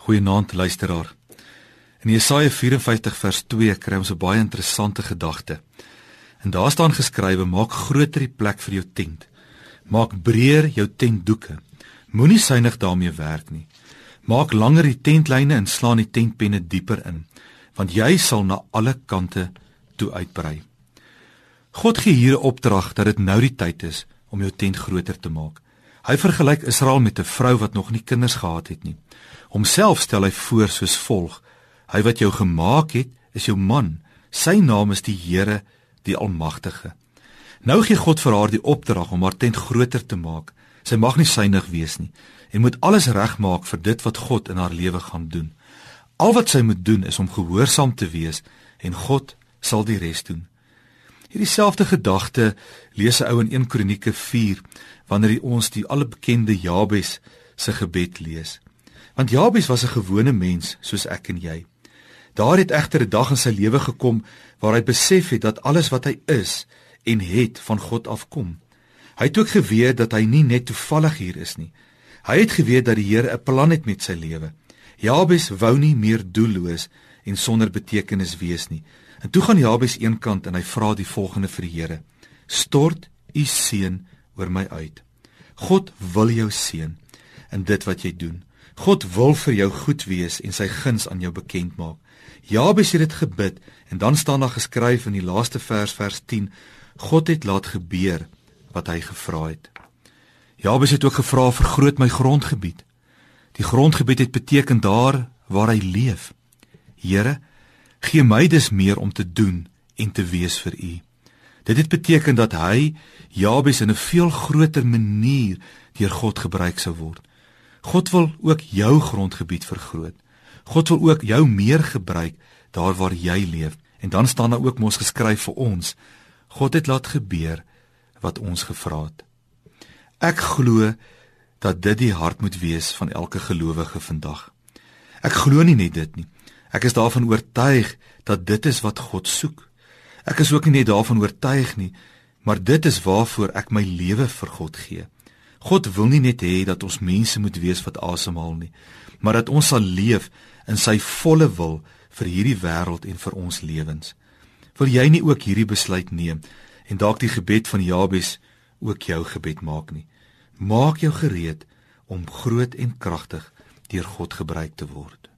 Goeienaand luisteraar. In Jesaja 54 vers 2 kry ons 'n baie interessante gedagte. En daar staan geskrywe: Maak groter die plek vir jou tent. Maak breër jou tentdoeke. Moenie suinig daarmee werk nie. Maak langer die tentlyne en slaan die tentpenne dieper in, want jy sal na alle kante toe uitbrei. God gee hier 'n opdrag dat dit nou die tyd is om jou tent groter te maak. Hy vergelyk Israel met 'n vrou wat nog nie kinders gehad het nie. Homself stel hy voor soos volg: Hy wat jou gemaak het, is jou man. Sy naam is die Here, die Almagtige. Nou gee God vir haar die opdrag om haar tent groter te maak. Sy mag nie suinig wees nie en moet alles regmaak vir dit wat God in haar lewe gaan doen. Al wat sy moet doen is om gehoorsaam te wees en God sal die res doen. Hierdie selfde gedagte lees 'n ou in 1 Kronieke 4 wanneer ons die albekende Jabes se gebed lees. Want Jabes was 'n gewone mens soos ek en jy. Daar het egter 'n dag in sy lewe gekom waar hy besef het dat alles wat hy is en het van God afkom. Hy het ook geweet dat hy nie net toevallig hier is nie. Hy het geweet dat die Here 'n plan het met sy lewe. Jabes wou nie meer doelloos en sonder betekenis wees nie. En toe gaan Jabes eenkant en hy vra die volgende vir die Here: "Stort u seën oor my uit. God wil jou seën in dit wat jy doen. God wil vir jou goed wees en sy guns aan jou bekend maak." Jabes het dit gebid en dan staan daar geskryf in die laaste vers vers 10: God het laat gebeur wat hy gevra het. Jabes het ook gevra vir groot my grondgebied. Die grondgebied het beteken daar waar hy leef. Here, Gee my dus meer om te doen en te wees vir U. Dit het beteken dat hy Jabes in 'n veel groter manier deur God gebruik sou word. God wil ook jou grondgebied vergroot. God wil ook jou meer gebruik daar waar jy leef. En dan staan daar ook mos geskryf vir ons: God het laat gebeur wat ons gevra het. Ek glo dat dit die hart moet wees van elke gelowige vandag. Ek glo nie net dit nie. Ek is daarvan oortuig dat dit is wat God soek. Ek is ook nie net daarvan oortuig nie, maar dit is waarvoor ek my lewe vir God gee. God wil nie net hê dat ons mense moet wees wat asemhaal nie, maar dat ons sal leef in sy volle wil vir hierdie wêreld en vir ons lewens. Wil jy nie ook hierdie besluit neem en dalk die gebed van Jabes ook jou gebed maak nie? Maak jou gereed om groot en kragtig deur God gebruik te word.